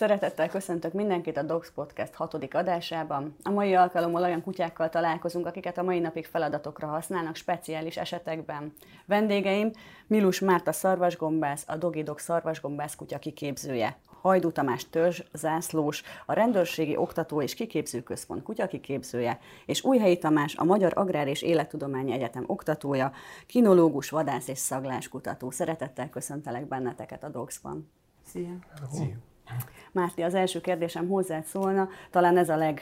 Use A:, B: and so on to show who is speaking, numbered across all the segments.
A: Szeretettel köszöntök mindenkit a Dogs Podcast hatodik adásában. A mai alkalommal olyan kutyákkal találkozunk, akiket a mai napig feladatokra használnak speciális esetekben. Vendégeim Milus Márta szarvasgombász, a Dogi Dog szarvasgombász kutya kiképzője. Hajdú Tamás törzs, zászlós, a Rendőrségi Oktató és Kiképzőközpont kutyakiképzője, és Újhelyi Tamás, a Magyar Agrár és Élettudományi Egyetem oktatója, kinológus, vadász és szagláskutató. Szeretettel köszöntelek benneteket a Dogsban.
B: Szia!
C: Szia.
A: Márti, az első kérdésem hozzád szólna, talán ez a leg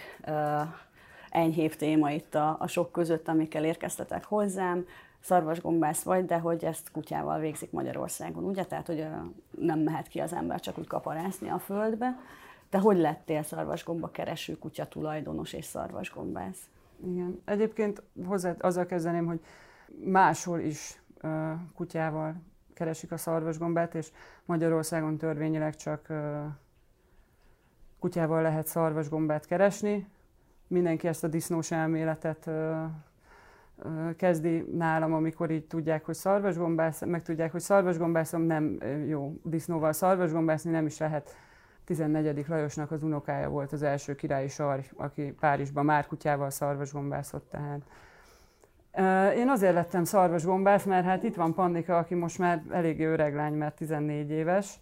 A: enyhébb téma itt a, a sok között, amikkel érkeztetek hozzám. Szarvasgombász vagy, de hogy ezt kutyával végzik Magyarországon, ugye? Tehát, hogy nem mehet ki az ember csak úgy kaparászni a földbe. Te hogy lettél szarvasgomba kereső kutya tulajdonos és szarvasgombász?
B: Igen. Egyébként hozzá azzal kezdeném, hogy máshol is uh, kutyával keresik a szarvasgombát, és Magyarországon törvényileg csak kutyával lehet szarvasgombát keresni. Mindenki ezt a disznós elméletet kezdi nálam, amikor így tudják, hogy szarvasgombász, meg tudják, hogy szarvasgombászom nem jó disznóval szarvasgombászni, nem is lehet. 14. Lajosnak az unokája volt az első királyi sar, aki Párizsban már kutyával szarvasgombászott, tehát én azért lettem szarvasgombász, mert hát itt van Pannika, aki most már eléggé öreg lány, mert 14 éves,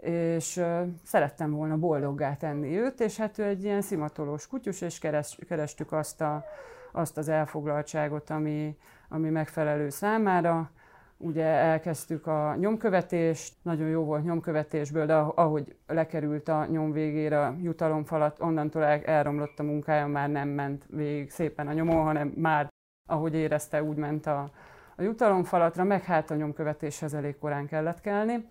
B: és szerettem volna boldoggá tenni őt, és hát ő egy ilyen szimatolós kutyus, és kerestük azt, a, azt az elfoglaltságot, ami, ami megfelelő számára. Ugye elkezdtük a nyomkövetést, nagyon jó volt nyomkövetésből, de ahogy lekerült a nyom végére a jutalomfalat, onnantól el, elromlott a munkája, már nem ment végig szépen a nyomon, hanem már ahogy érezte, úgy ment a, a jutalomfalatra, meg hát a nyomkövetéshez elég korán kellett kelni.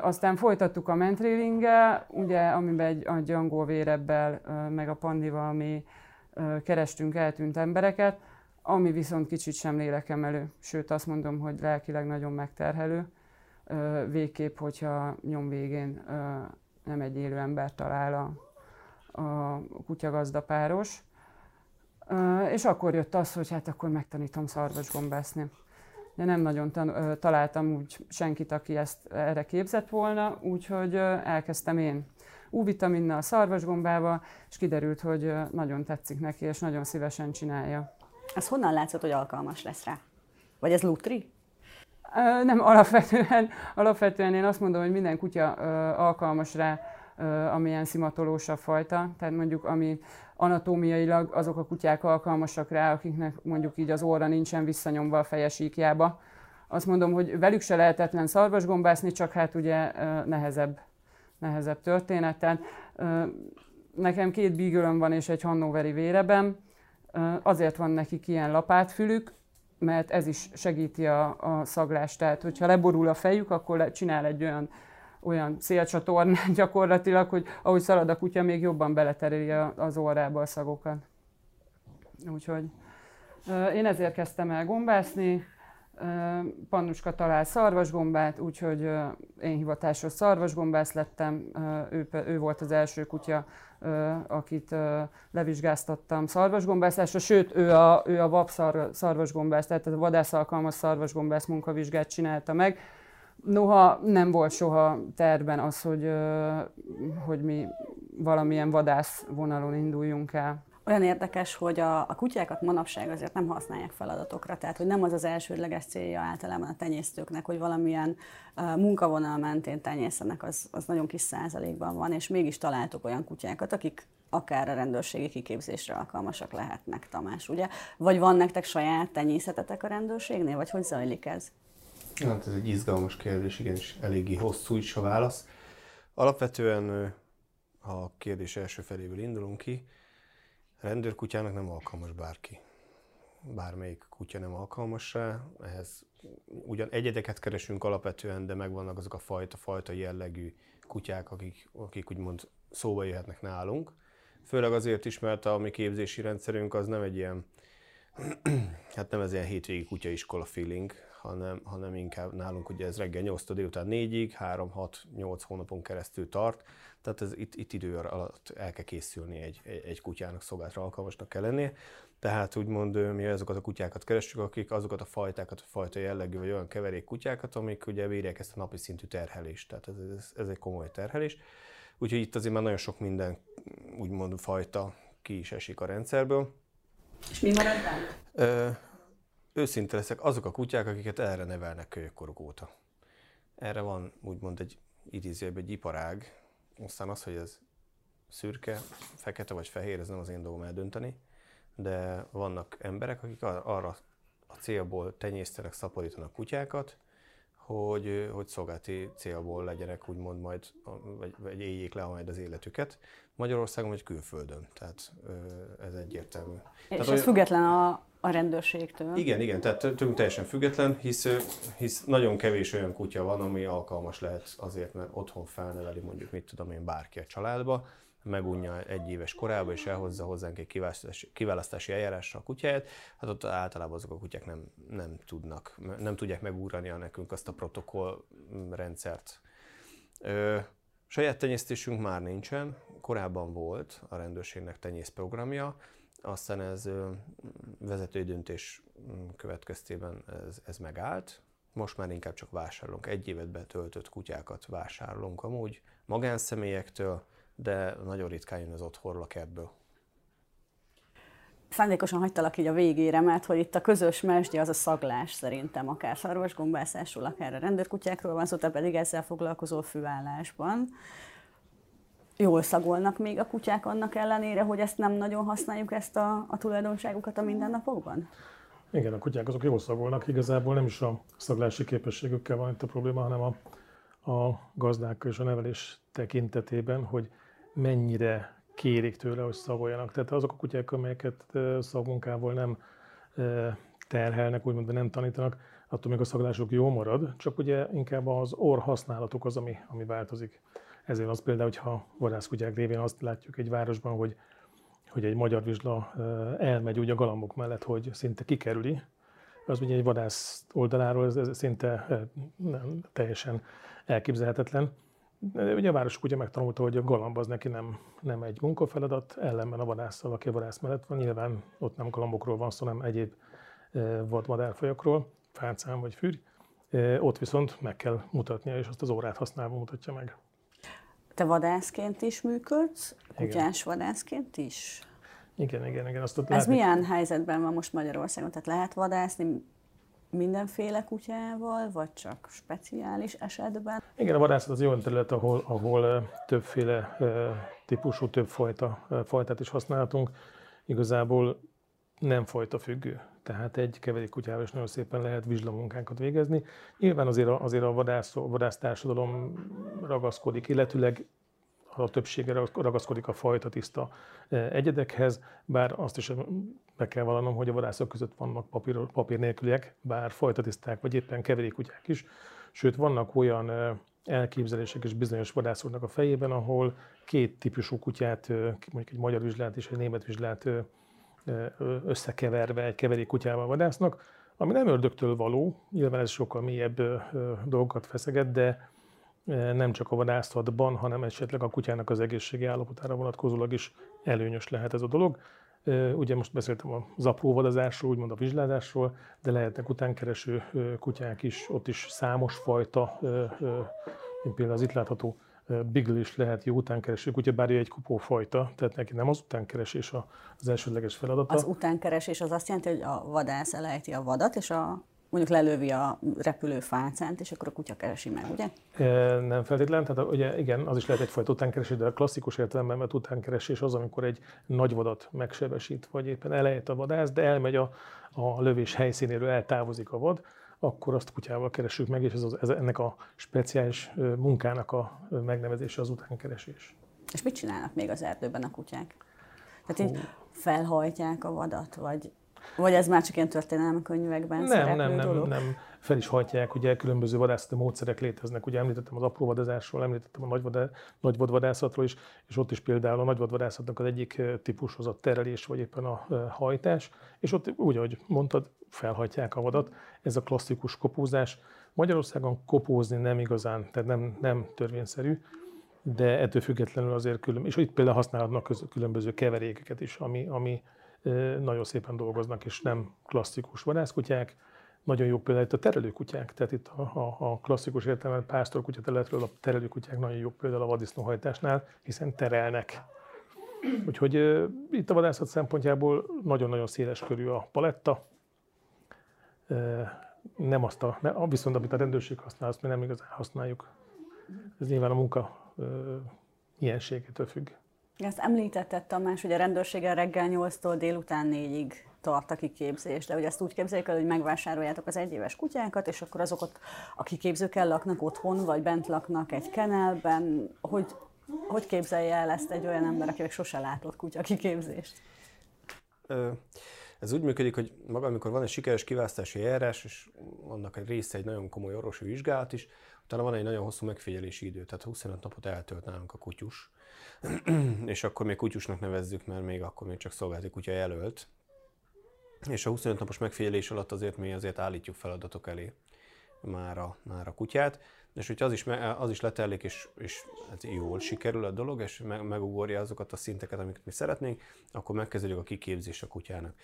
B: Aztán folytattuk a mentrélinggel, ugye, amiben egy, egy angol vérebbel, meg a pandival mi kerestünk eltűnt embereket, ami viszont kicsit sem lélekemelő, sőt azt mondom, hogy lelkileg nagyon megterhelő, végképp, hogyha nyom végén nem egy élő ember talál a, a kutyagazdapáros. És akkor jött az, hogy hát akkor megtanítom szarvasgombászni. De nem nagyon tan- találtam úgy senkit, aki ezt erre képzett volna, úgyhogy elkezdtem én U-vitaminnal, a szarvasgombával, és kiderült, hogy nagyon tetszik neki, és nagyon szívesen csinálja.
A: Ez honnan látszott, hogy alkalmas lesz rá? Vagy ez lutri?
B: Nem, alapvetően, alapvetően én azt mondom, hogy minden kutya alkalmas rá, amilyen szimatolósabb fajta, tehát mondjuk ami anatómiailag azok a kutyák alkalmasak rá, akiknek mondjuk így az óra nincsen visszanyomva a fejesíkjába. Azt mondom, hogy velük se lehetetlen szarvasgombászni, csak hát ugye nehezebb, nehezebb történet. Tehát nekem két bígölöm van és egy hannoveri vérebem, azért van nekik ilyen lapátfülük, mert ez is segíti a, a szaglást. Tehát, hogyha leborul a fejük, akkor csinál egy olyan olyan szélcsatornán gyakorlatilag, hogy ahogy szalad a kutya, még jobban beletereli az orrába a szagokat. Úgyhogy én ezért kezdtem el gombászni, Pannuska talál szarvasgombát, úgyhogy én hivatásos szarvasgombász lettem. Ő, ő volt az első kutya, akit levizsgáztattam szarvasgombászásra, sőt, ő a, ő a VAP szarvasgombász, tehát a vadász alkalmas szarvasgombász munkavizsgát csinálta meg Noha nem volt soha terben az, hogy, hogy mi valamilyen vadász vonalon induljunk el.
A: Olyan érdekes, hogy a, a kutyákat manapság azért nem használják feladatokra, tehát hogy nem az az elsődleges célja általában a tenyésztőknek, hogy valamilyen uh, munkavonal mentén tenyészenek, az, az nagyon kis százalékban van, és mégis találtok olyan kutyákat, akik akár a rendőrségi kiképzésre alkalmasak lehetnek, Tamás, ugye? Vagy van nektek saját tenyészetetek a rendőrségnél, vagy hogy zajlik ez?
C: Hát ez egy izgalmas kérdés, igenis eléggé hosszú is a válasz. Alapvetően a kérdés első feléből indulunk ki, rendőrkutyának nem alkalmas bárki. Bármelyik kutya nem alkalmas rá, ehhez ugyan egyedeket keresünk alapvetően, de megvannak azok a fajta, fajta jellegű kutyák, akik, akik úgymond szóba jöhetnek nálunk. Főleg azért is, mert a mi képzési rendszerünk az nem egy ilyen, hát nem ez ilyen hétvégi kutyaiskola feeling, hanem, hanem inkább nálunk ugye ez reggel 8 délután 4-ig, 3-6-8 hónapon keresztül tart, tehát ez itt, itt idő alatt el kell készülni egy, egy, egy kutyának, szolgálatra alkalmasnak kell lennie. Tehát úgymond mi azokat a kutyákat keressük, akik azokat a fajtákat, a fajta jellegű vagy olyan keverék kutyákat, amik ugye bírják ezt a napi szintű terhelést. Tehát ez, ez, ez egy komoly terhelés. Úgyhogy itt azért már nagyon sok minden úgymond fajta ki is esik a rendszerből.
A: És mi marad bent?
C: Őszinte leszek, azok a kutyák, akiket erre nevelnek kölyökkoruk óta. Erre van úgymond egy idézőjebb egy iparág, aztán az, hogy ez szürke, fekete vagy fehér, ez nem az én dolgom eldönteni, de vannak emberek, akik arra a célból tenyésztenek, szaporítanak kutyákat, hogy, hogy szolgálati célból legyenek, úgymond majd, vagy, vagy éljék le majd az életüket. Magyarországon vagy külföldön, tehát ez egyértelmű. És
A: tehát, ez független a, a rendőrségtől?
C: Igen, igen, tehát tőlünk teljesen független, hisz, hisz nagyon kevés olyan kutya van, ami alkalmas lehet azért, mert otthon felneveli mondjuk, mit tudom én, bárki a családba, megunja egy éves korában, és elhozza hozzánk egy kiválasztási, kiválasztási eljárásra a kutyáját, hát ott általában azok a kutyák nem, nem tudnak, nem tudják megúrani a nekünk azt a protokoll rendszert. Ö, saját tenyésztésünk már nincsen, korábban volt a rendőrségnek tenyész programja, aztán ez vezetői döntés következtében ez, ez megállt, most már inkább csak vásárolunk. Egy évet betöltött kutyákat vásárolunk amúgy magánszemélyektől, de nagyon ritkán jön az otthonról a kertből.
A: Szándékosan hagytalak így a végére, mert hogy itt a közös mesdje az a szaglás szerintem, akár szarvasgombászásról, akár a rendőrkutyákról van szó, te pedig ezzel foglalkozó főállásban. Jól szagolnak még a kutyák annak ellenére, hogy ezt nem nagyon használjuk, ezt a, a tulajdonságukat a mindennapokban?
D: Igen, a kutyák azok jól szagolnak, igazából nem is a szaglási képességükkel van itt a probléma, hanem a, a gazdák és a nevelés tekintetében, hogy mennyire kérik tőle, hogy szagoljanak. Tehát azok a kutyák, amelyeket szagmunkával nem terhelnek, úgymond nem tanítanak, attól még a szaglásuk jó marad, csak ugye inkább az orr használatuk az, ami, ami változik. Ezért az például, hogyha vadászkutyák révén azt látjuk egy városban, hogy, hogy egy magyar vizsla elmegy úgy a galambok mellett, hogy szinte kikerüli, az ugye egy vadász oldaláról ez, ez szinte nem, teljesen elképzelhetetlen. De ugye a város ugye megtanulta, hogy a galamb az neki nem, nem egy munkafeladat, ellenben a vadásszal, aki a vadász mellett van, nyilván ott nem galambokról van szó, hanem egyéb vadmadárfajokról, fácán vagy fűr. Ott viszont meg kell mutatnia, és azt az órát használva mutatja meg.
A: Te vadászként is működsz, kutyás igen. vadászként is?
D: Igen, igen, igen. Azt
A: ott Ez látni. milyen helyzetben van most Magyarországon? Tehát lehet vadászni mindenféle kutyával, vagy csak speciális esetben?
D: Igen, a vadászat az olyan terület, ahol, ahol többféle típusú, több fajta, fajtát is használhatunk. Igazából nem fajta függő. Tehát egy keverék kutyával is nagyon szépen lehet vizslamunkánkat végezni. Nyilván azért a, azért a vadász, vadásztársadalom ragaszkodik, illetőleg a többsége ragaszkodik a fajta tiszta egyedekhez, bár azt is be kell vallanom, hogy a vadászok között vannak papír, papír nélküliek, bár fajtatiszták, vagy éppen keverékutyák is. Sőt, vannak olyan elképzelések és bizonyos vadászoknak a fejében, ahol két típusú kutyát, mondjuk egy magyar vizsgát és egy német vizsgát összekeverve egy keverék kutyával vadásznak, ami nem ördögtől való, nyilván ez sokkal mélyebb dolgokat feszeget, de nem csak a vadászatban, hanem esetleg a kutyának az egészségi állapotára vonatkozólag is előnyös lehet ez a dolog. Ugye most beszéltem a zapróvadazásról, úgymond a vizslázásról, de lehetnek utánkereső kutyák is, ott is számos fajta, mint például az itt látható Beagle is lehet jó utánkereső kutya, bár egy kupófajta, tehát neki nem az utánkeresés az elsődleges feladata.
A: Az utánkeresés az azt jelenti, hogy a vadász elejti a vadat, és a mondjuk lelövi a repülő fácánt, és akkor a kutya keresi meg, ugye?
D: E, nem feltétlen, tehát ugye igen, az is lehet egyfajta utánkeresés, de a klasszikus értelemben mert utánkeresés az, amikor egy nagy vadat megsebesít, vagy éppen elejt a vadász, de elmegy a, a lövés helyszínéről, eltávozik a vad, akkor azt kutyával keresünk meg, és ez, az, ez ennek a speciális munkának a megnevezése az utánkeresés.
A: És mit csinálnak még az erdőben a kutyák? Tehát így felhajtják a vadat, vagy vagy ez már csak ilyen történelmi könyvekben
D: nem, nem, nem, dolog? nem, fel is hajtják, ugye különböző vadászati módszerek léteznek. Ugye említettem az apró vadázásról, említettem a nagy nagyvadvadászatról is, és ott is például a nagyvadvadászatnak az egyik típus az a terelés, vagy éppen a hajtás, és ott úgy, ahogy mondtad, felhajtják a vadat. Ez a klasszikus kopózás. Magyarországon kopózni nem igazán, tehát nem, nem törvényszerű, de ettől függetlenül azért külön, és itt például használhatnak különböző keverékeket is, ami, ami nagyon szépen dolgoznak, és nem klasszikus vadászkutyák. nagyon jó példa itt a terelőkutyák, tehát itt a, a, a klasszikus értelemben pásztorkutya területről a terelőkutyák nagyon jó példa a vadisznóhajtásnál, hiszen terelnek. Úgyhogy itt a vadászat szempontjából nagyon-nagyon széles körű a paletta. Nem azt a, viszont amit a rendőrség használ, azt mi nem igazán használjuk. Ez nyilván a munka ilyenségétől függ.
A: Ezt említetted Tamás, hogy a rendőrséggel reggel 8-tól délután 4-ig tart a kiképzés, de hogy ezt úgy képzeljük el, hogy megvásároljátok az egyéves kutyákat, és akkor azokat a kiképzőkkel laknak otthon, vagy bent laknak egy kenelben, hogy, hogy képzelje el ezt egy olyan ember, akinek sose látott kutya kiképzést?
C: Ez úgy működik, hogy maga, amikor van egy sikeres kiválasztási eljárás, és annak egy része egy nagyon komoly orvosi vizsgálat is, utána van egy nagyon hosszú megfigyelési idő, tehát 25 napot eltölt nálunk a kutyus. és akkor még kutyusnak nevezzük, mert még akkor még csak szolgálati kutya jelölt. És a 25 napos megfigyelés alatt azért mi azért állítjuk feladatok elé már a, már a kutyát, és hogyha az is, az is letellik, és, és ez jól sikerül a dolog, és meg, megugorja azokat a szinteket, amiket mi szeretnénk, akkor megkezdődik a kiképzés a kutyának.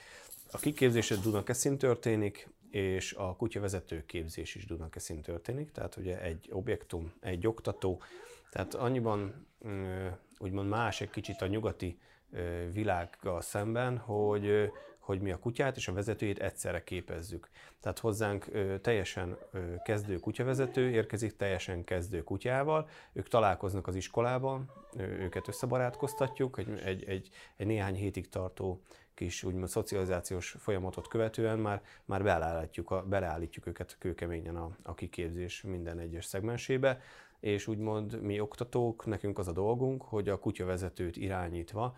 C: A kiképzés Dunakeszin történik, és a kutyavezető képzés is Dunakeszin történik, tehát ugye egy objektum, egy oktató, tehát annyiban úgymond más egy kicsit a nyugati világgal szemben, hogy hogy mi a kutyát és a vezetőjét egyszerre képezzük. Tehát hozzánk teljesen kezdő kutyavezető érkezik teljesen kezdő kutyával, ők találkoznak az iskolában, őket összebarátkoztatjuk, egy, egy, egy, egy néhány hétig tartó kis úgymond szocializációs folyamatot követően már, már beleállítjuk, a, beleállítjuk őket kőkeményen a, a kiképzés minden egyes szegmensébe, és úgymond mi oktatók, nekünk az a dolgunk, hogy a kutyavezetőt irányítva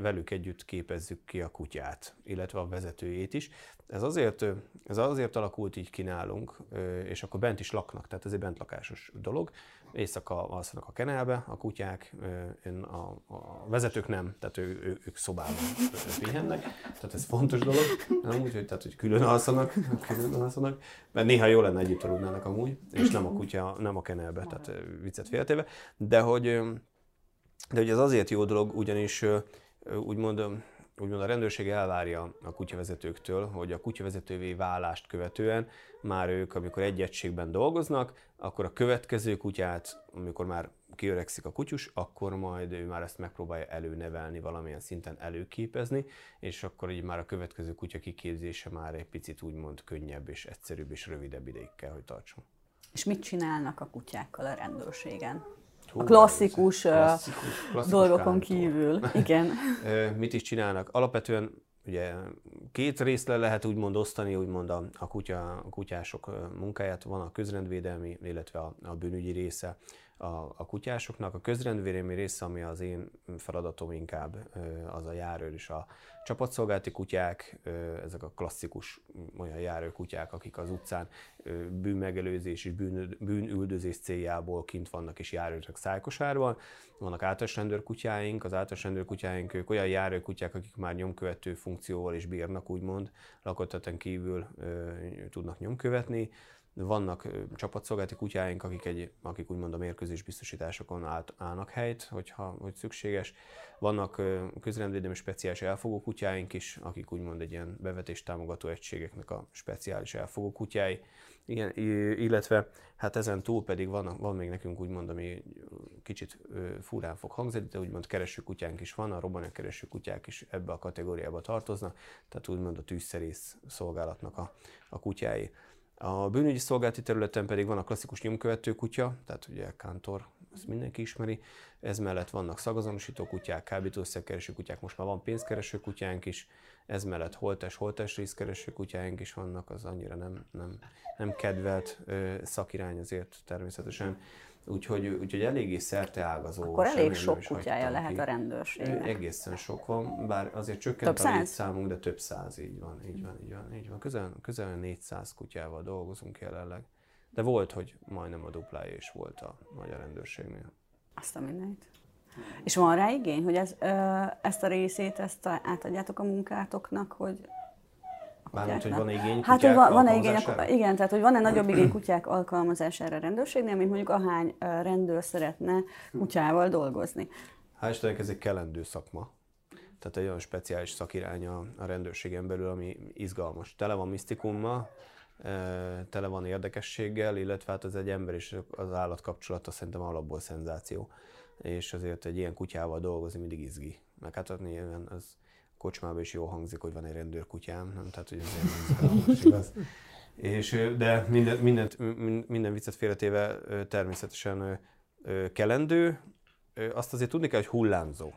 C: velük együtt képezzük ki a kutyát, illetve a vezetőjét is. Ez azért, ez azért alakult így ki nálunk, és akkor bent is laknak, tehát ez egy bentlakásos dolog. Éjszaka alszanak a kenelbe a kutyák, a, a vezetők nem, tehát ő, ő, ők szobában pihennek, tehát ez fontos dolog, nem úgy, hogy, tehát, hogy külön alszanak, külön alszanak, mert néha jó lenne együtt aludnának amúgy, és nem a kutya, nem a kenelbe, tehát viccet féltéve, de hogy de hogy ez azért jó dolog, ugyanis úgymond, úgymond a rendőrség elvárja a kutyavezetőktől, hogy a kutyavezetővé válást követően már ők, amikor egy egységben dolgoznak, akkor a következő kutyát, amikor már kiöregszik a kutyus, akkor majd ő már ezt megpróbálja előnevelni, valamilyen szinten előképezni, és akkor így már a következő kutya kiképzése már egy picit úgymond könnyebb és egyszerűbb és rövidebb ideig kell, hogy tartson.
A: És mit csinálnak a kutyákkal a rendőrségen? A klasszikus, klasszikus, klasszikus dolgokon kántól. kívül. Igen.
C: Mit is csinálnak? Alapvetően ugye két részre lehet úgymond osztani úgymond a, a, kutya, a kutyások munkáját. Van a közrendvédelmi, illetve a, a bűnügyi része a, a kutyásoknak. A közrendvédelmi része, ami az én feladatom inkább, az a járőr és a csapatszolgálati kutyák, ezek a klasszikus olyan járőkutyák, akik az utcán bűnmegelőzés és bűn, bűnüldözés céljából kint vannak és járőrök szájkosárban. Vannak általános rendőrkutyáink, az általános rendőrkutyáink ők olyan járőkutyák, akik már nyomkövető funkcióval is bírnak, úgymond, lakottatán kívül ö, tudnak nyomkövetni vannak csapatszolgálati kutyáink, akik, egy, akik úgymond a mérkőzés biztosításokon állt, állnak helyt, hogyha hogy szükséges. Vannak közrendvédelmi speciális elfogó kutyáink is, akik úgymond egy ilyen bevetés támogató egységeknek a speciális elfogó kutyái. Igen, illetve hát ezen túl pedig van, van még nekünk úgymond, ami kicsit furán fog hangzani, de úgymond kereső kutyánk is van, a robbanő kereső kutyák is ebbe a kategóriába tartoznak, tehát úgymond a tűzszerész szolgálatnak a, a kutyái. A bűnügyi szolgálati területen pedig van a klasszikus nyomkövető kutya, tehát ugye Kantor, ezt mindenki ismeri. Ez mellett vannak szagazonosító kutyák, kábítószerkereső kutyák, most már van pénzkereső kutyánk is, ez mellett holtes, holtes részkereső kutyáink is vannak, az annyira nem, nem, nem kedvelt ö, szakirány azért természetesen. Úgyhogy, úgyhogy eléggé szerte ágazó.
A: Akkor elég sok kutyája lehet ki. a rendőrségnek.
C: Egészen sok van, bár azért csökkent a létszámunk, de több száz, így van, így van, így van, így van. Közel, közel 400 kutyával dolgozunk jelenleg. De volt, hogy majdnem a duplája is volt a magyar rendőrségnél.
A: Azt a mindent. És van rá igény, hogy ez, ö, ezt a részét ezt a, átadjátok a munkátoknak, hogy
C: Mármint, hogy van igény
A: Hát, hogy van, van-e igény, igen, tehát hogy van-e nagyobb igény kutyák alkalmazására a rendőrségnél, mint mondjuk ahány rendőr szeretne kutyával dolgozni.
C: Hál' Istennek ez egy kelendő szakma. Tehát egy olyan speciális szakirány a, a rendőrségen belül, ami izgalmas. Tele van misztikummal, tele van érdekességgel, illetve hát az egy ember és az állat kapcsolata szerintem alapból szenzáció. És azért egy ilyen kutyával dolgozni mindig izgi. Meg hát nyilván az kocsmában is jól hangzik, hogy van egy rendőrkutyám, nem? Tehát, hogy azért igaz. És, de minden, mindent, minden viccet félretéve természetesen kelendő, azt azért tudni kell, hogy hullámzó.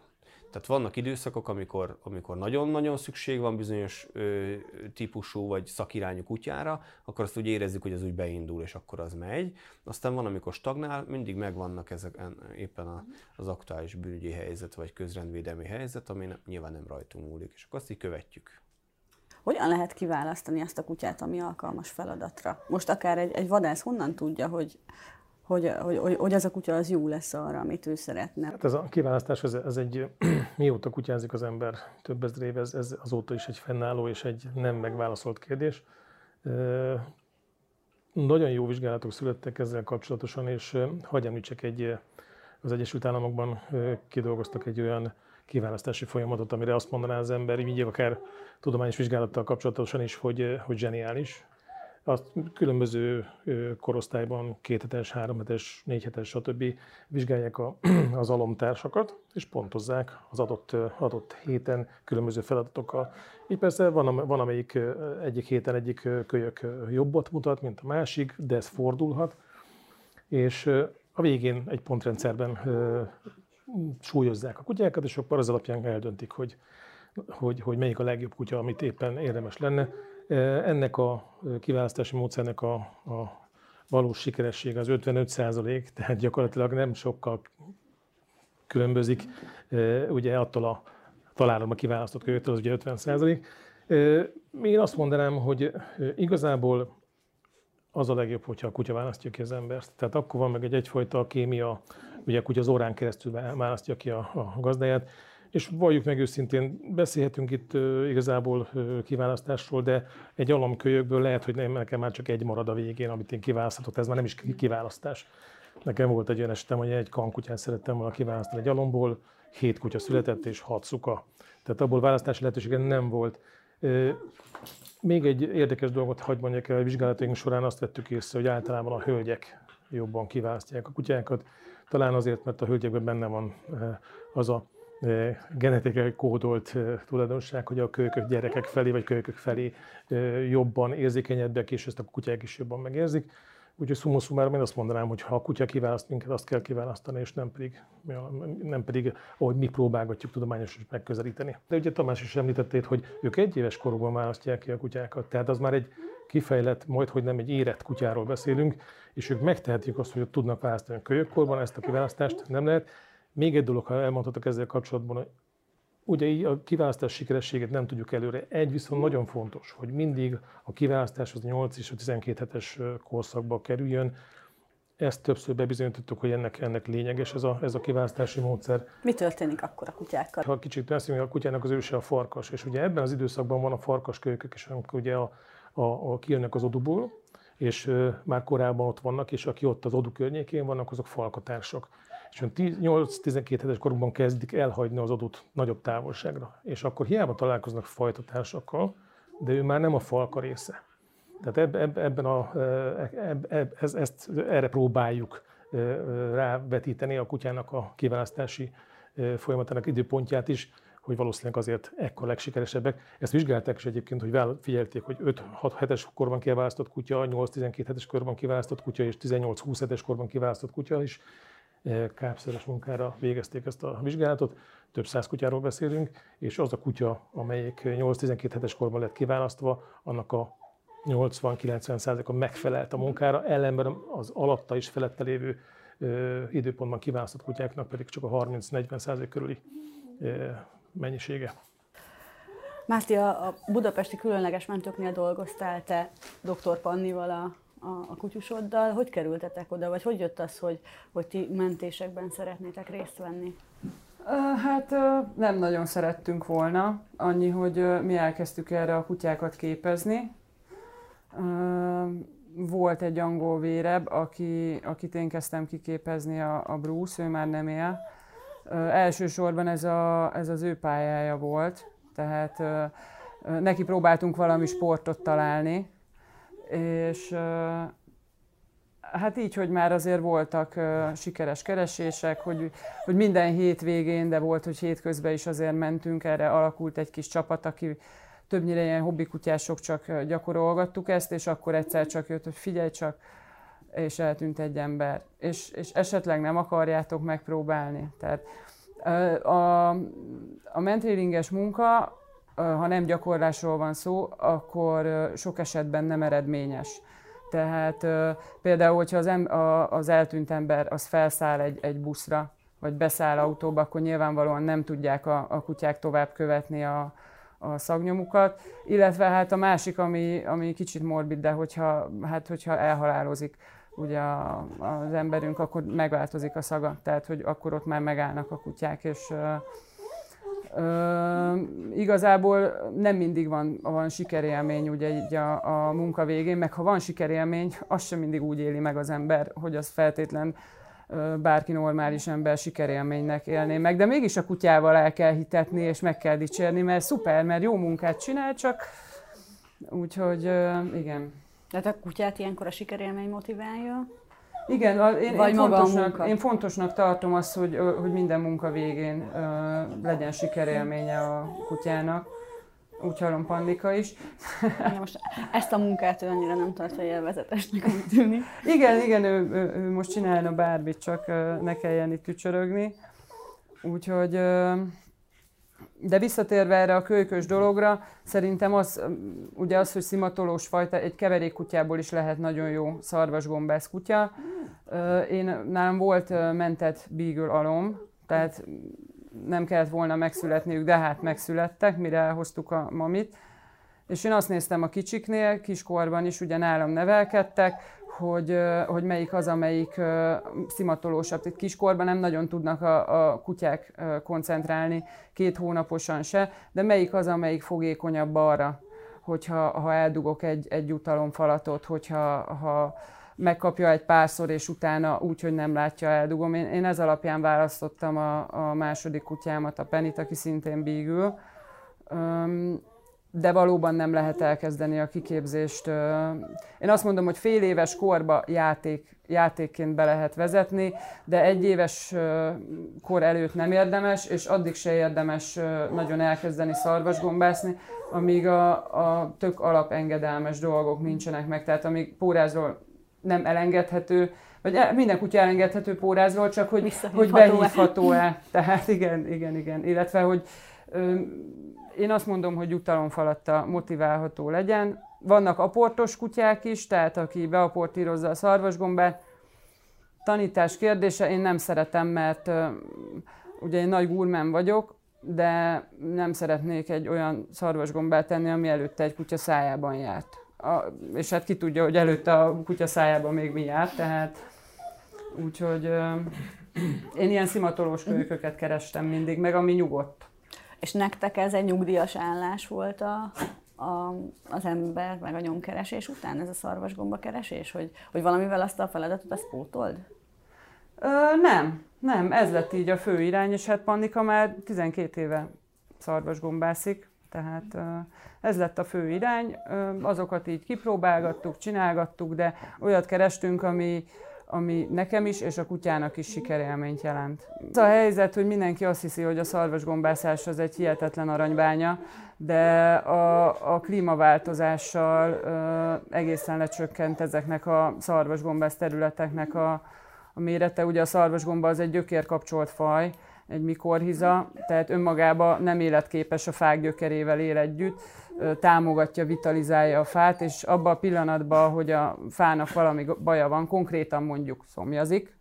C: Tehát vannak időszakok, amikor, amikor nagyon-nagyon szükség van bizonyos ö, típusú vagy szakirányú kutyára, akkor azt úgy érezzük, hogy az úgy beindul, és akkor az megy. Aztán van, amikor stagnál, mindig megvannak ezek éppen a, az aktuális bűnügyi helyzet, vagy közrendvédelmi helyzet, ami nyilván nem rajtunk múlik, és akkor azt így követjük.
A: Hogyan lehet kiválasztani azt a kutyát, ami alkalmas feladatra? Most akár egy, egy vadász honnan tudja, hogy hogy, hogy, hogy az a kutya az jó lesz arra, amit ő szeretne.
D: Hát ez a kiválasztás, ez, ez egy, mióta kutyázik az ember több ezer év, ez, ez azóta is egy fennálló és egy nem megválaszolt kérdés. Nagyon jó vizsgálatok születtek ezzel kapcsolatosan, és hagyj említsek egy, az Egyesült Államokban kidolgoztak egy olyan kiválasztási folyamatot, amire azt mondaná az ember, így akár tudományos vizsgálattal kapcsolatosan is, hogy, hogy zseniális, azt különböző korosztályban, kéthetes, háromhetes, négyhetes, stb. vizsgálják a, az alomtársakat, és pontozzák az adott, adott héten különböző feladatokkal. Így persze van, van, amelyik egyik héten egyik kölyök jobbat mutat, mint a másik, de ez fordulhat. És a végén egy pontrendszerben súlyozzák a kutyákat, és akkor az alapján eldöntik, hogy, hogy, hogy melyik a legjobb kutya, amit éppen érdemes lenne ennek a kiválasztási módszernek a, a valós sikeressége az 55 százalék, tehát gyakorlatilag nem sokkal különbözik ugye attól a találomba kiválasztott kölyöktől, az ugye 50 százalék. Én azt mondanám, hogy igazából az a legjobb, hogyha a kutya választja ki az embert. Tehát akkor van meg egy egyfajta kémia, ugye a kutya az órán keresztül választja ki a, a gazdáját, és valljuk meg őszintén, beszélhetünk itt igazából kiválasztásról, de egy alomkölyökből lehet, hogy nem, nekem már csak egy marad a végén, amit én kiválaszthatok, ez már nem is kiválasztás. Nekem volt egy olyan esetem, hogy egy kankutyát szerettem volna kiválasztani egy alomból, hét kutya született és hat szuka. Tehát abból választási lehetősége nem volt. Még egy érdekes dolgot hagyd mondjak el, a vizsgálataink során azt vettük észre, hogy általában a hölgyek jobban kiválasztják a kutyákat. Talán azért, mert a hölgyekben benne van az a genetikai kódolt tulajdonság, hogy a kölykök gyerekek felé, vagy kölykök felé jobban érzékenyebbek, és ezt a kutyák is jobban megérzik. Úgyhogy summa summarum én azt mondanám, hogy ha a kutya kiválaszt minket, azt kell kiválasztani, és nem pedig, nem pedig ahogy mi próbálgatjuk tudományosan megközelíteni. De ugye Tamás is említették, hogy ők egy éves korukban választják ki a kutyákat, tehát az már egy kifejlett, majd hogy nem egy érett kutyáról beszélünk, és ők megtehetik azt, hogy tudnak választani a kölyökkorban, ezt a kiválasztást nem lehet. Még egy dolog, ha elmondhatok ezzel kapcsolatban, hogy ugye így a kiválasztás sikerességet nem tudjuk előre. Egy viszont nagyon fontos, hogy mindig a kiválasztás az 8 és a 12 hetes korszakba kerüljön. Ezt többször bebizonyítottuk, hogy ennek, ennek lényeges ez a, ez a kiválasztási módszer.
A: Mi történik akkor a kutyákkal?
D: Ha kicsit beszélünk, a kutyának az őse a farkas, és ugye ebben az időszakban van a farkaskölykök, és amikor ugye a, a, a kijönnek az oduból, és már korábban ott vannak, és aki ott az odu környékén vannak, azok falkatársak és 8-12 hetes korukban kezdik elhagyni az adott nagyobb távolságra. És akkor hiába találkoznak fajtatársakkal, de ő már nem a falka része. Tehát eb, ebben a, eb, eb, ez, ezt, erre próbáljuk rávetíteni a kutyának a kiválasztási folyamatának időpontját is, hogy valószínűleg azért ekkor legsikeresebbek. Ezt vizsgálták is egyébként, hogy figyelték, hogy 5-6 hetes korban kiválasztott kutya, 8-12 hetes korban kiválasztott kutya és 18-20 hetes korban kiválasztott kutya is kápszeres munkára végezték ezt a vizsgálatot. Több száz kutyáról beszélünk, és az a kutya, amelyik 8-12 hetes korban lett kiválasztva, annak a 80-90%-a megfelelt a munkára, ellenben az alatta is felette lévő időpontban kiválasztott kutyáknak pedig csak a 30-40% körüli mennyisége.
A: Máté, a budapesti különleges mentőknél dolgoztál te dr. Pannival a a, a kutyusoddal. Hogy kerültetek oda, vagy hogy jött az, hogy, hogy ti mentésekben szeretnétek részt venni?
B: Hát nem nagyon szerettünk volna, annyi, hogy mi elkezdtük erre a kutyákat képezni. Volt egy angol vérebb, aki, akit én kezdtem kiképezni, a, a Bruce, ő már nem él. Elsősorban ez, a, ez az ő pályája volt, tehát neki próbáltunk valami sportot találni, És hát így, hogy már azért voltak sikeres keresések, hogy, hogy minden hétvégén, de volt, hogy hétközben is azért mentünk, erre alakult egy kis csapat, aki többnyire ilyen hobbikutyások csak gyakorolgattuk ezt, és akkor egyszer csak jött, hogy figyelj csak, és eltűnt egy ember, és, és esetleg nem akarjátok megpróbálni. Tehát a, a mentrélinges munka, ha nem gyakorlásról van szó, akkor sok esetben nem eredményes. Tehát például, hogyha az, em, a, az eltűnt ember az felszáll egy, egy buszra, vagy beszáll autóba, akkor nyilvánvalóan nem tudják a, a kutyák tovább követni a, a szagnyomukat. Illetve hát a másik, ami, ami kicsit morbid, de hogyha, hát hogyha elhalálozik ugye a, az emberünk, akkor megváltozik a szaga. Tehát, hogy akkor ott már megállnak a kutyák, és Ö, igazából nem mindig van, van sikerélmény ugye így a, a munka végén, meg ha van sikerélmény, azt sem mindig úgy éli meg az ember, hogy az feltétlen ö, bárki normális ember sikerélménynek élné meg, de mégis a kutyával el kell hitetni, és meg kell dicsérni, mert szuper, mert jó munkát csinál, csak úgyhogy igen.
A: Tehát a kutyát ilyenkor a sikerélmény motiválja?
B: Igen, én, Vagy én, fontosnak, én fontosnak tartom azt, hogy, hogy minden munka végén uh, legyen sikerélménye a kutyának. Úgy hallom Pandika is.
A: Igen, most ezt a munkát ő annyira nem tartja élvezetesnek, úgy tűnik.
B: Igen, igen, ő, ő, ő most csinálna bármit, csak ne kelljen itt tücsörögni. Úgyhogy uh, de visszatérve erre a kölykös dologra, szerintem az, ugye az, hogy szimatolós fajta, egy keverékkutyából is lehet nagyon jó szarvasgombász kutya. Én, nálam volt mentett beagle alom, tehát nem kellett volna megszületniük, de hát megszülettek, mire elhoztuk a mamit. És én azt néztem a kicsiknél, kiskorban is ugye nálam nevelkedtek, hogy, hogy melyik az, amelyik szimatolósabb. Itt kiskorban nem nagyon tudnak a, a kutyák koncentrálni, két hónaposan se, de melyik az, amelyik fogékonyabb arra, hogyha ha eldugok egy, egy jutalomfalatot, hogyha ha megkapja egy párszor, és utána úgy, hogy nem látja, eldugom. Én, én ez alapján választottam a, a második kutyámat, a Penit, aki szintén bígül de valóban nem lehet elkezdeni a kiképzést. Én azt mondom, hogy fél éves korba játék, játékként be lehet vezetni, de egy éves kor előtt nem érdemes, és addig se érdemes nagyon elkezdeni szarvasgombászni, amíg a, a tök alapengedelmes dolgok nincsenek meg, tehát amíg pórázról nem elengedhető, vagy minden kutya elengedhető pórázról, csak hogy, hogy behívható-e. Tehát igen, igen, igen. Illetve, hogy én azt mondom, hogy jutalomfalatta motiválható legyen. Vannak aportos kutyák is, tehát aki beaportírozza a szarvasgombát. Tanítás kérdése, én nem szeretem, mert ugye én nagy gurmán vagyok, de nem szeretnék egy olyan szarvasgombát tenni, ami előtte egy kutya szájában járt. A, és hát ki tudja, hogy előtte a kutya szájában még mi járt, tehát úgyhogy uh, én ilyen szimatolós kölyköket kerestem mindig, meg ami nyugodt.
A: És nektek ez egy nyugdíjas állás volt a, a, az ember, meg a nyomkeresés után, ez a szarvasgomba keresés, hogy, hogy valamivel azt a feladatot azt pótold?
B: Ö, nem, nem, ez lett így a fő irány, és hát Pannika már 12 éve szarvasgombászik, tehát ez lett a fő irány. Azokat így kipróbálgattuk, csinálgattuk, de olyat kerestünk, ami, ami nekem is és a kutyának is sikerélményt jelent. Az a helyzet, hogy mindenki azt hiszi, hogy a szarvasgombászás az egy hihetetlen aranybánya, de a, a klímaváltozással ö, egészen lecsökkent ezeknek a szarvasgombász területeknek a, a mérete. Ugye a szarvasgomba az egy gyökérkapcsolt faj, egy mikorhiza, tehát önmagában nem életképes a fák gyökerével él együtt, támogatja, vitalizálja a fát, és abban a pillanatban, hogy a fának valami baja van, konkrétan mondjuk szomjazik,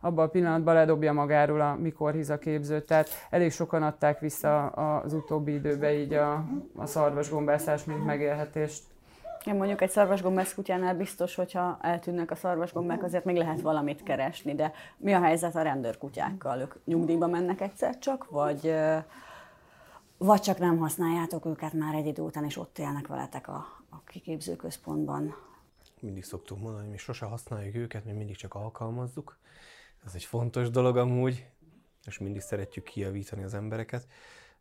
B: abban a pillanatban ledobja magáról a mikorhiza képzőt. Tehát elég sokan adták vissza az utóbbi időben így a, a szarvasgombászás, mint megélhetést.
A: Én mondjuk egy szarvasgombász kutyánál biztos, hogyha eltűnnek a szarvasgombák, azért még lehet valamit keresni, de mi a helyzet a rendőrkutyákkal? Ők nyugdíjba mennek egyszer csak, vagy vagy csak nem használjátok őket már egy idő után, és ott élnek veletek a, a kiképzőközpontban.
C: Mindig szoktuk mondani, mi sose használjuk őket, mi mindig csak alkalmazzuk. Ez egy fontos dolog amúgy, és mindig szeretjük kijavítani az embereket.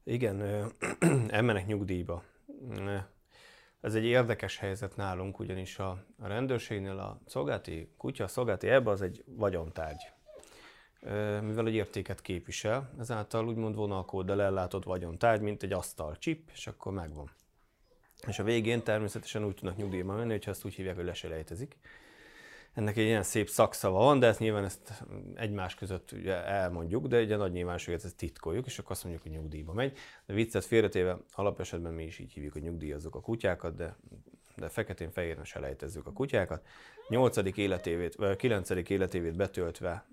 C: Igen, elmenek nyugdíjba. Ez egy érdekes helyzet nálunk, ugyanis a, a rendőrségnél a szolgálti kutya, a szolgálti ebbe az egy vagyontárgy. Mivel egy értéket képvisel, ezáltal úgymond vonalkóddal ellátott vagyontárgy, mint egy asztal csip, és akkor megvan. És a végén természetesen úgy tudnak nyugdíjba menni, hogyha ezt úgy hívják, hogy leselejtezik. Ennek egy ilyen szép szakszava van, de ezt nyilván ezt egymás között ugye elmondjuk, de egy nagy nyilvánosságot ezt titkoljuk, és akkor azt mondjuk, hogy nyugdíjba megy. De viccet félretéve, alapesetben mi is így hívjuk, hogy nyugdíjazzuk a kutyákat, de, de feketén-fehéren selejtezzük a kutyákat. 8. életévét, vagy 9. életévét betöltve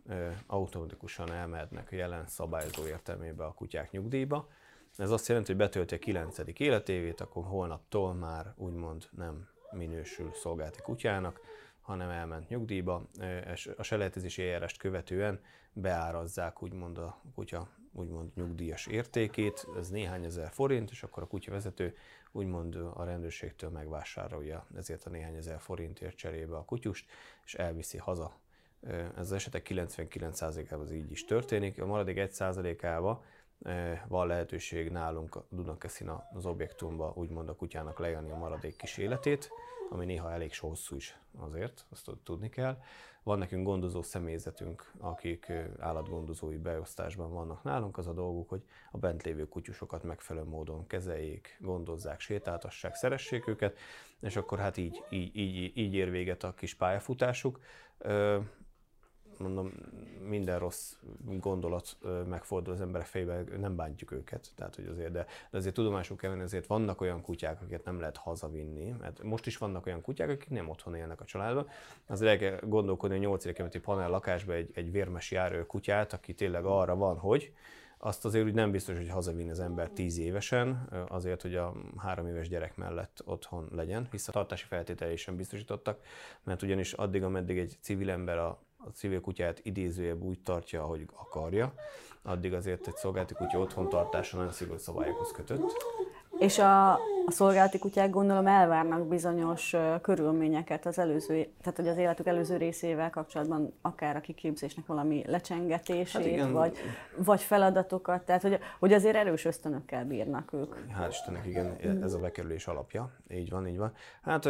C: automatikusan elmehetnek a jelen szabályozó értelmébe a kutyák nyugdíjba. Ez azt jelenti, hogy betölti a 9. életévét, akkor holnaptól már úgymond nem minősül szolgálti kutyának, hanem elment nyugdíjba. A selejtezési eljárást követően beárazzák úgymond a kutya úgymond nyugdíjas értékét, ez néhány ezer forint, és akkor a kutyavezető úgymond a rendőrségtől megvásárolja ezért a néhány ezer forintért cserébe a kutyust, és elviszi haza. Ez az esetek 99%-ában az így is történik, a maradék 1%-ában van lehetőség nálunk Dunakeszin az objektumban úgymond a kutyának lejönni a maradék kis életét, ami néha elég hosszú is azért, azt tudni kell. Van nekünk gondozó személyzetünk, akik állatgondozói beosztásban vannak nálunk. Az a dolguk, hogy a bent lévő kutyusokat megfelelő módon kezeljék, gondozzák, sétáltassák, szeressék őket, és akkor hát így, így, így, így ér véget a kis pályafutásuk mondom, minden rossz gondolat megfordul az emberek fejében, nem bántjuk őket, tehát hogy azért, de, de azért tudomásul kell venni, azért vannak olyan kutyák, akiket nem lehet hazavinni, mert most is vannak olyan kutyák, akik nem otthon élnek a családban, azért el kell gondolkodni, hogy 8. kerületi panel lakásba egy, egy vérmes járő kutyát, aki tényleg arra van, hogy azt azért úgy nem biztos, hogy hazavinni az ember 10 évesen, azért, hogy a három éves gyerek mellett otthon legyen, hisz a tartási feltételei sem biztosítottak, mert ugyanis addig, ameddig egy civil ember a a civil kutyát idézőjebb úgy tartja, ahogy akarja, addig azért egy szolgálati kutya otthon tartása nagyon szigorú szabályokhoz kötött.
A: És a, a szolgálati kutyák gondolom elvárnak bizonyos uh, körülményeket az előző, tehát hogy az életük előző részével kapcsolatban akár a kiképzésnek valami lecsengetését, hát vagy, vagy feladatokat, tehát hogy, hogy azért erős ösztönökkel bírnak ők.
C: Hál' Istennek, igen, ez a bekerülés alapja. Így van, így van. Hát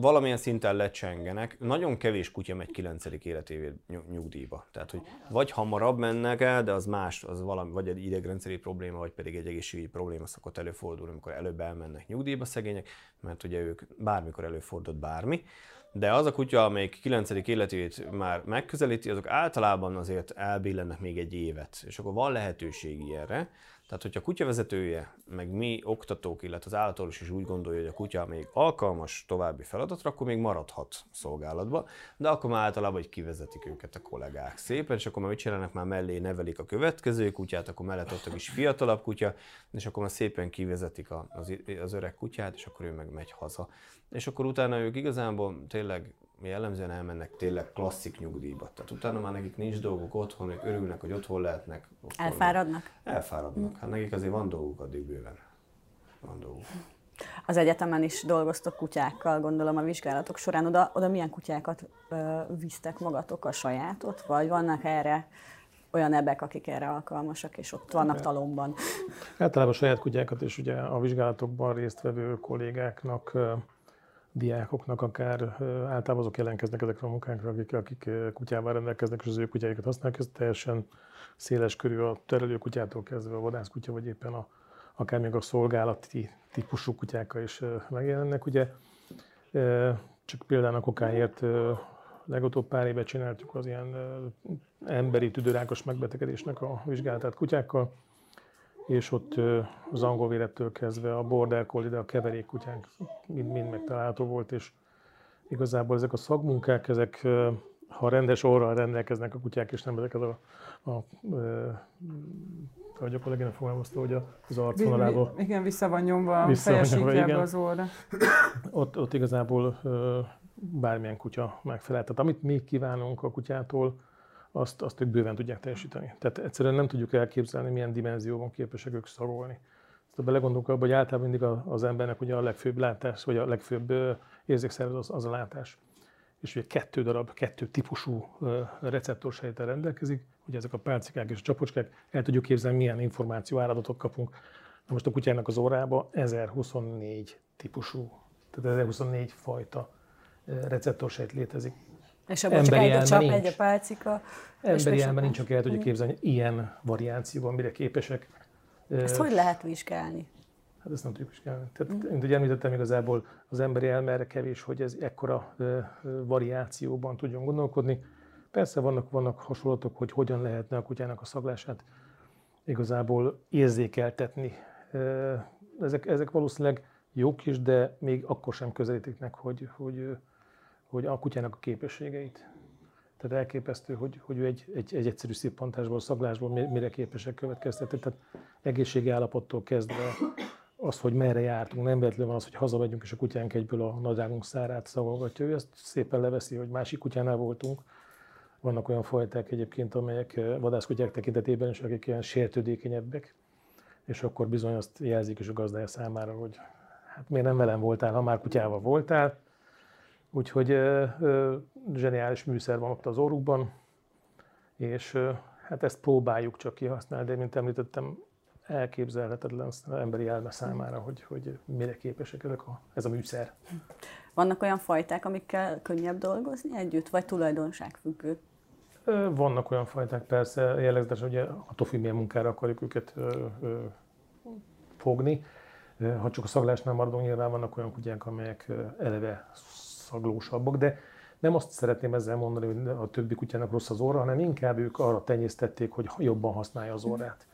C: valamilyen szinten lecsengenek. Nagyon kevés kutya megy 9. életévé nyugdíjba. Tehát, hogy vagy hamarabb mennek el, de az más, az valami, vagy egy idegrendszeri probléma, vagy pedig egy egészségügyi probléma szokott előfordulni amikor előbb elmennek nyugdíjba szegények, mert ugye ők bármikor előfordult bármi. De az a kutya, amelyik 9. életét már megközelíti, azok általában azért elbillennek még egy évet, és akkor van lehetőség ilyenre. Tehát, hogyha a kutyavezetője, meg mi oktatók, illetve az állatorvos is úgy gondolja, hogy a kutya még alkalmas további feladatra, akkor még maradhat szolgálatba, de akkor már általában hogy kivezetik őket a kollégák. Szépen, és akkor már mit csinálnak, már mellé nevelik a következő kutyát, akkor mellett ott is fiatalabb kutya, és akkor már szépen kivezetik az, az öreg kutyát, és akkor ő meg megy haza. És akkor utána ők igazából tényleg jellemzően elmennek tényleg klasszik nyugdíjba. Tehát utána már nekik nincs dolguk otthon, ők örülnek, hogy otthon lehetnek. Otthon
A: Elfáradnak?
C: Elfáradnak. Hát nekik azért van dolguk addig bőven. Van dolguk.
A: Az egyetemen is dolgoztok kutyákkal, gondolom a vizsgálatok során. Oda, oda milyen kutyákat ö, visztek magatok a sajátot, vagy vannak erre olyan ebek, akik erre alkalmasak, és ott vannak talomban?
D: Általában saját kutyákat, és ugye a vizsgálatokban résztvevő kollégáknak diákoknak akár általában jelentkeznek ezekre a munkákra, akik, akik kutyával rendelkeznek, és az ő kutyáikat használják. Ez teljesen széles körű a terelőkutyától kezdve a vadászkutya, vagy éppen a, akár még a szolgálati típusú kutyákkal is megjelennek. Ugye csak például a kokáért legutóbb pár éve csináltuk az ilyen emberi tüdőrákos megbetegedésnek a vizsgálatát kutyákkal, és ott az angol vérettől kezdve a border collie, de a keverékkutyánk mind, mind megtalálható volt, és igazából ezek a szakmunkák, ezek ha rendes orral rendelkeznek a kutyák, és nem ezek az a, a, a ahogy a kollégám fogalmazta, hogy az arcvonalába...
B: Igen, vissza van nyomva a fejesíkjába az orra.
D: Ott, ott igazából bármilyen kutya megfelel. Tehát amit mi kívánunk a kutyától, azt, azt ők bőven tudják teljesíteni. Tehát egyszerűen nem tudjuk elképzelni, milyen dimenzióban képesek ők szagolni. Ha belegondolunk abba, hogy általában mindig az embernek ugye a legfőbb látás, vagy a legfőbb érzékszerv az, az a látás. És ugye kettő darab, kettő típusú receptorsejtel rendelkezik, ugye ezek a pálcikák és a csapocskák, el tudjuk képzelni, milyen információ áradatot kapunk. Na most a kutyának az órába 1024 típusú Tehát 1024 fajta receptorsejt létezik.
A: És abban csak egy a csap, nincs. egy a pálcika.
D: Emberi elme nincs, aki el tudja képzelni, ilyen variációban mire képesek.
A: Ezt hogy lehet vizsgálni?
D: Hát ezt nem tudjuk vizsgálni. Tehát, mm. Mint ugye említettem, igazából az emberi elme erre kevés, hogy ez ekkora variációban tudjon gondolkodni. Persze vannak, vannak hasonlatok, hogy hogyan lehetne a kutyának a szaglását igazából érzékeltetni. Ezek, ezek valószínűleg jók is, de még akkor sem közelítik meg, hogy, hogy, hogy a kutyának a képességeit. Tehát elképesztő, hogy, hogy ő egy, egy, egy egyszerű szippantásból, szaglásból mire képesek következtetni. Tehát egészségi állapottól kezdve az, hogy merre jártunk, nem véletlenül van az, hogy hazamegyünk, és a kutyánk egyből a nadrágunk szárát szagolgatja. Ő ezt szépen leveszi, hogy másik kutyánál voltunk. Vannak olyan fajták egyébként, amelyek vadászkutyák tekintetében is, akik ilyen sértődékenyebbek, és akkor bizony azt jelzik is a gazdája számára, hogy hát miért nem velem voltál, ha már kutyával voltál. Úgyhogy ö, ö, zseniális műszer van ott az orrukban, és ö, hát ezt próbáljuk csak kihasználni, de mint említettem, elképzelhetetlen az emberi elme számára, hogy, hogy mire képesek ezek a, ez a műszer.
A: Vannak olyan fajták, amikkel könnyebb dolgozni együtt, vagy tulajdonságfüggő?
D: Vannak olyan fajták, persze, jellegzetesen ugye attól függ, milyen munkára akarjuk őket ö, ö, fogni. Ha csak a szaglásnál maradunk, nyilván vannak olyan kutyák, amelyek eleve szaglósabbak, de nem azt szeretném ezzel mondani, hogy a többi kutyának rossz az orra, hanem inkább ők arra tenyésztették, hogy jobban használja az orrát.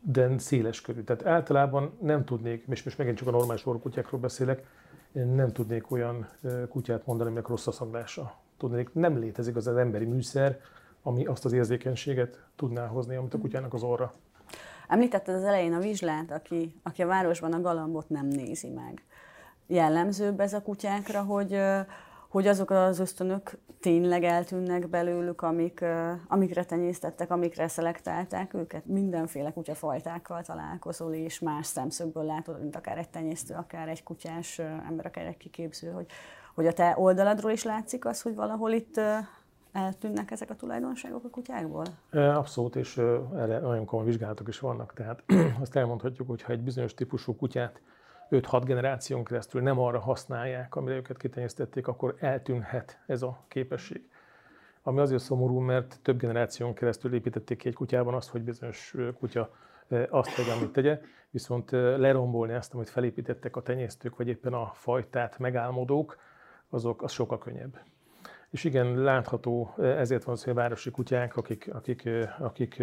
D: De széles körű. Tehát általában nem tudnék, és most megint csak a normális orkutyákról beszélek, nem tudnék olyan kutyát mondani, aminek rossz a szaglása. Tudnék, nem létezik az az emberi műszer, ami azt az érzékenységet tudná hozni, amit a kutyának az orra.
A: Említetted az elején a vizslát, aki, aki a városban a galambot nem nézi meg. Jellemzőbb ez a kutyákra, hogy, hogy azok az ösztönök tényleg eltűnnek belőlük, amik, amikre tenyésztettek, amikre szelektálták őket. Mindenféle kutyafajtákkal találkozol, és más szemszögből látod, mint akár egy tenyésztő, akár egy kutyás ember, akár egy kiképző, hogy, hogy a te oldaladról is látszik az, hogy valahol itt eltűnnek ezek a tulajdonságok a kutyákból?
D: Abszolút, és erre nagyon komoly vizsgálatok is vannak. Tehát azt elmondhatjuk, hogy ha egy bizonyos típusú kutyát 5-6 generáción keresztül nem arra használják, amire őket kitenyésztették, akkor eltűnhet ez a képesség. Ami azért szomorú, mert több generáción keresztül építették ki egy kutyában azt, hogy bizonyos kutya azt tegye, amit tegye, viszont lerombolni ezt, amit felépítettek a tenyésztők, vagy éppen a fajtát megálmodók, azok az sokkal könnyebb. És igen, látható, ezért van az, hogy a városi kutyák, akik, akik, akik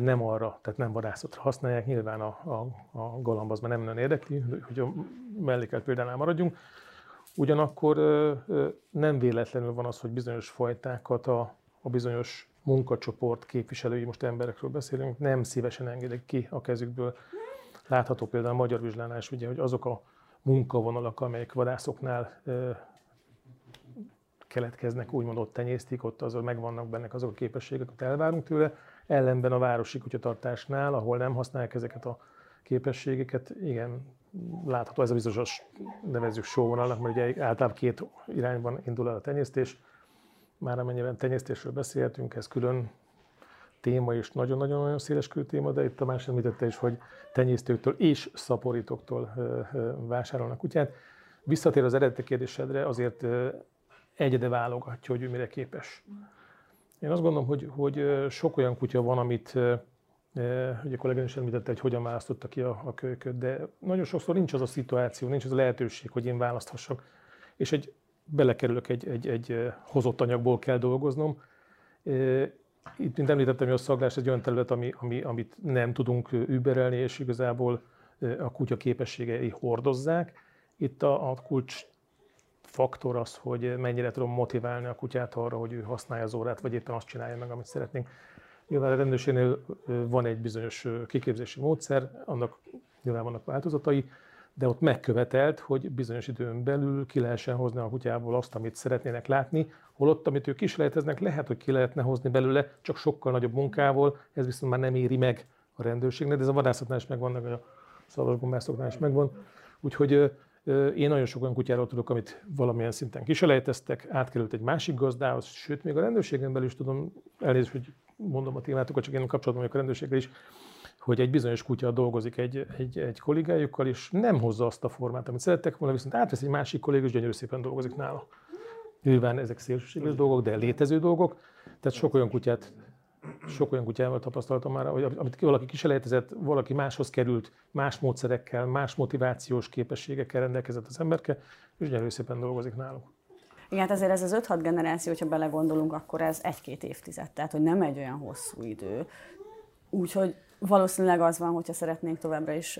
D: nem arra, tehát nem vadászatra használják, nyilván a, a, a galamb az már nem nagyon érdekli, hogy a mellékelt példánál maradjunk. Ugyanakkor nem véletlenül van az, hogy bizonyos fajtákat a, a bizonyos munkacsoport képviselői, most emberekről beszélünk, nem szívesen engedik ki a kezükből. Látható például a magyar vizsgálnál is, ugye, hogy azok a munkavonalak, amelyek vadászoknál keletkeznek, úgymond ott tenyésztik, ott azok megvannak benne azok a képességek, amit elvárunk tőle. Ellenben a városi kutyatartásnál, ahol nem használják ezeket a képességeket, igen, látható ez a bizonyos nevezzük sóvonalnak, mert ugye általában két irányban indul el a tenyésztés. Már amennyiben tenyésztésről beszélhetünk, ez külön téma és nagyon-nagyon-nagyon széleskörű téma, de itt a másik említette is, hogy tenyésztőktől és szaporítóktól vásárolnak kutyát. Visszatér az eredeti kérdésedre, azért egyede válogatja, hogy ő mire képes. Én azt gondolom, hogy, hogy sok olyan kutya van, amit ugye a kollégán is említette, hogy hogyan választotta ki a, a kölyköt, de nagyon sokszor nincs az a szituáció, nincs az a lehetőség, hogy én választhassak, és egy, belekerülök egy, egy, egy hozott anyagból kell dolgoznom. Itt, mint említettem, hogy a szaglás egy olyan terület, ami, ami, amit nem tudunk überelni, és igazából a kutya képességei hordozzák. Itt a, a kulcs faktor az, hogy mennyire tudom motiválni a kutyát arra, hogy ő használja az órát, vagy éppen azt csinálja meg, amit szeretnénk. Nyilván a rendőrségnél van egy bizonyos kiképzési módszer, annak nyilván vannak változatai, de ott megkövetelt, hogy bizonyos időn belül ki lehessen hozni a kutyából azt, amit szeretnének látni, holott, amit ők kísérleteznek, lehet, hogy ki lehetne hozni belőle, csak sokkal nagyobb munkával, ez viszont már nem éri meg a rendőrségnek, de ez a vadászatnál is megvan, a szarvasgombászoknál is megvan. Úgyhogy én nagyon sok olyan kutyáról tudok, amit valamilyen szinten kiselejteztek, átkerült egy másik gazdához, sőt, még a rendőrségen belül is tudom, elnézést, hogy mondom a témátokat, csak én kapcsolatban vagyok a rendőrséggel is, hogy egy bizonyos kutya dolgozik egy, egy, egy kollégájukkal, és nem hozza azt a formát, amit szerettek volna, viszont átvesz egy másik kolléga, és gyönyörű szépen dolgozik nála. Nyilván ezek szélsőséges dolgok, de létező dolgok. Tehát sok olyan kutyát, sok olyan kutyával tapasztaltam már, hogy amit valaki kiselejtezett, valaki máshoz került, más módszerekkel, más motivációs képességekkel rendelkezett az emberke, és gyönyörű szépen dolgozik náluk.
A: Igen, hát azért ez az 5-6 generáció, hogyha belegondolunk, akkor ez egy-két évtized, tehát hogy nem egy olyan hosszú idő. Úgyhogy valószínűleg az van, hogyha szeretnénk továbbra is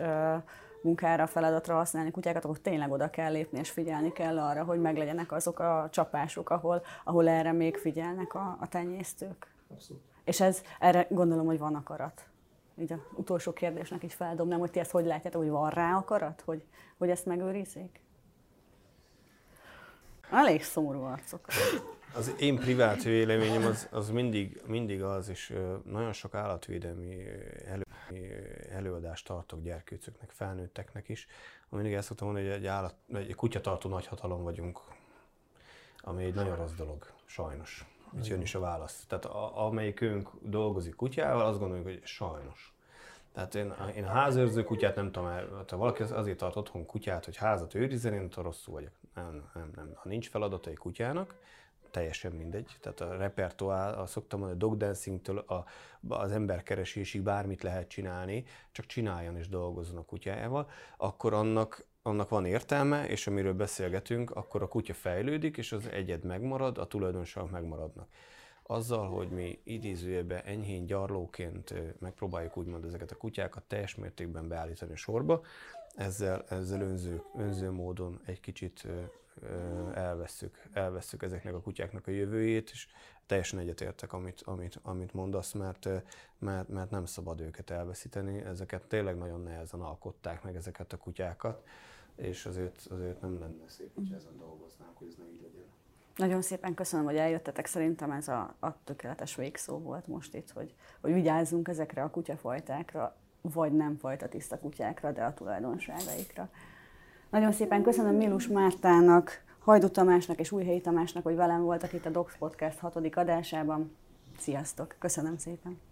A: munkára, feladatra használni kutyákat, akkor tényleg oda kell lépni, és figyelni kell arra, hogy meglegyenek azok a csapások, ahol, ahol erre még figyelnek a, a tenyésztők. Abszolút. És ez, erre gondolom, hogy van akarat. Így az utolsó kérdésnek is feldobnám, hogy ti ezt hogy látjátok, hogy van rá akarat, hogy, hogy ezt megőrizzék? Elég szomorú arcok.
C: Az én privát véleményem az, az mindig, mindig az, és nagyon sok állatvédelmi elő, előadást tartok gyerkőcöknek, felnőtteknek is, mindig ezt szoktam mondani, hogy egy, állat, egy kutyatartó nagyhatalom vagyunk, ami egy nagyon rossz dolog, sajnos. Itt jön is a válasz. Tehát a, amelyikünk dolgozik kutyával, azt gondoljuk, hogy sajnos. Tehát én, én házőrző kutyát nem tudom, ha valaki azért tart otthon kutyát, hogy házat őrizzen, én rosszul vagyok. Nem, nem, nem. Ha nincs feladata egy kutyának, teljesen mindegy. Tehát a repertoár, a szoktam mondani, a dog dancing-től a, az emberkeresésig bármit lehet csinálni, csak csináljon és dolgozzon a kutyájával, akkor annak, annak van értelme, és amiről beszélgetünk, akkor a kutya fejlődik, és az egyed megmarad, a tulajdonságok megmaradnak. Azzal, hogy mi idézőjebe enyhén gyarlóként megpróbáljuk úgymond ezeket a kutyákat teljes mértékben beállítani a sorba, ezzel, ezzel önző, önző módon egy kicsit elveszük, elveszük ezeknek a kutyáknak a jövőjét, és teljesen egyetértek, amit, amit, amit mondasz, mert, mert, mert nem szabad őket elveszíteni. Ezeket tényleg nagyon nehezen alkották meg ezeket a kutyákat, és azért, azért nem lenne szép, hogy ezen dolgoznánk, hogy ez ne így legyen.
A: Nagyon szépen köszönöm, hogy eljöttetek. Szerintem ez a, a tökéletes végszó volt most itt, hogy, hogy vigyázzunk ezekre a kutyafajtákra, vagy nem fajta tiszta kutyákra, de a tulajdonságaikra. Nagyon szépen köszönöm Milus Mártának, Hajdu Tamásnak és Újhelyi Tamásnak, hogy velem voltak itt a Docs Podcast hatodik adásában. Sziasztok! Köszönöm szépen!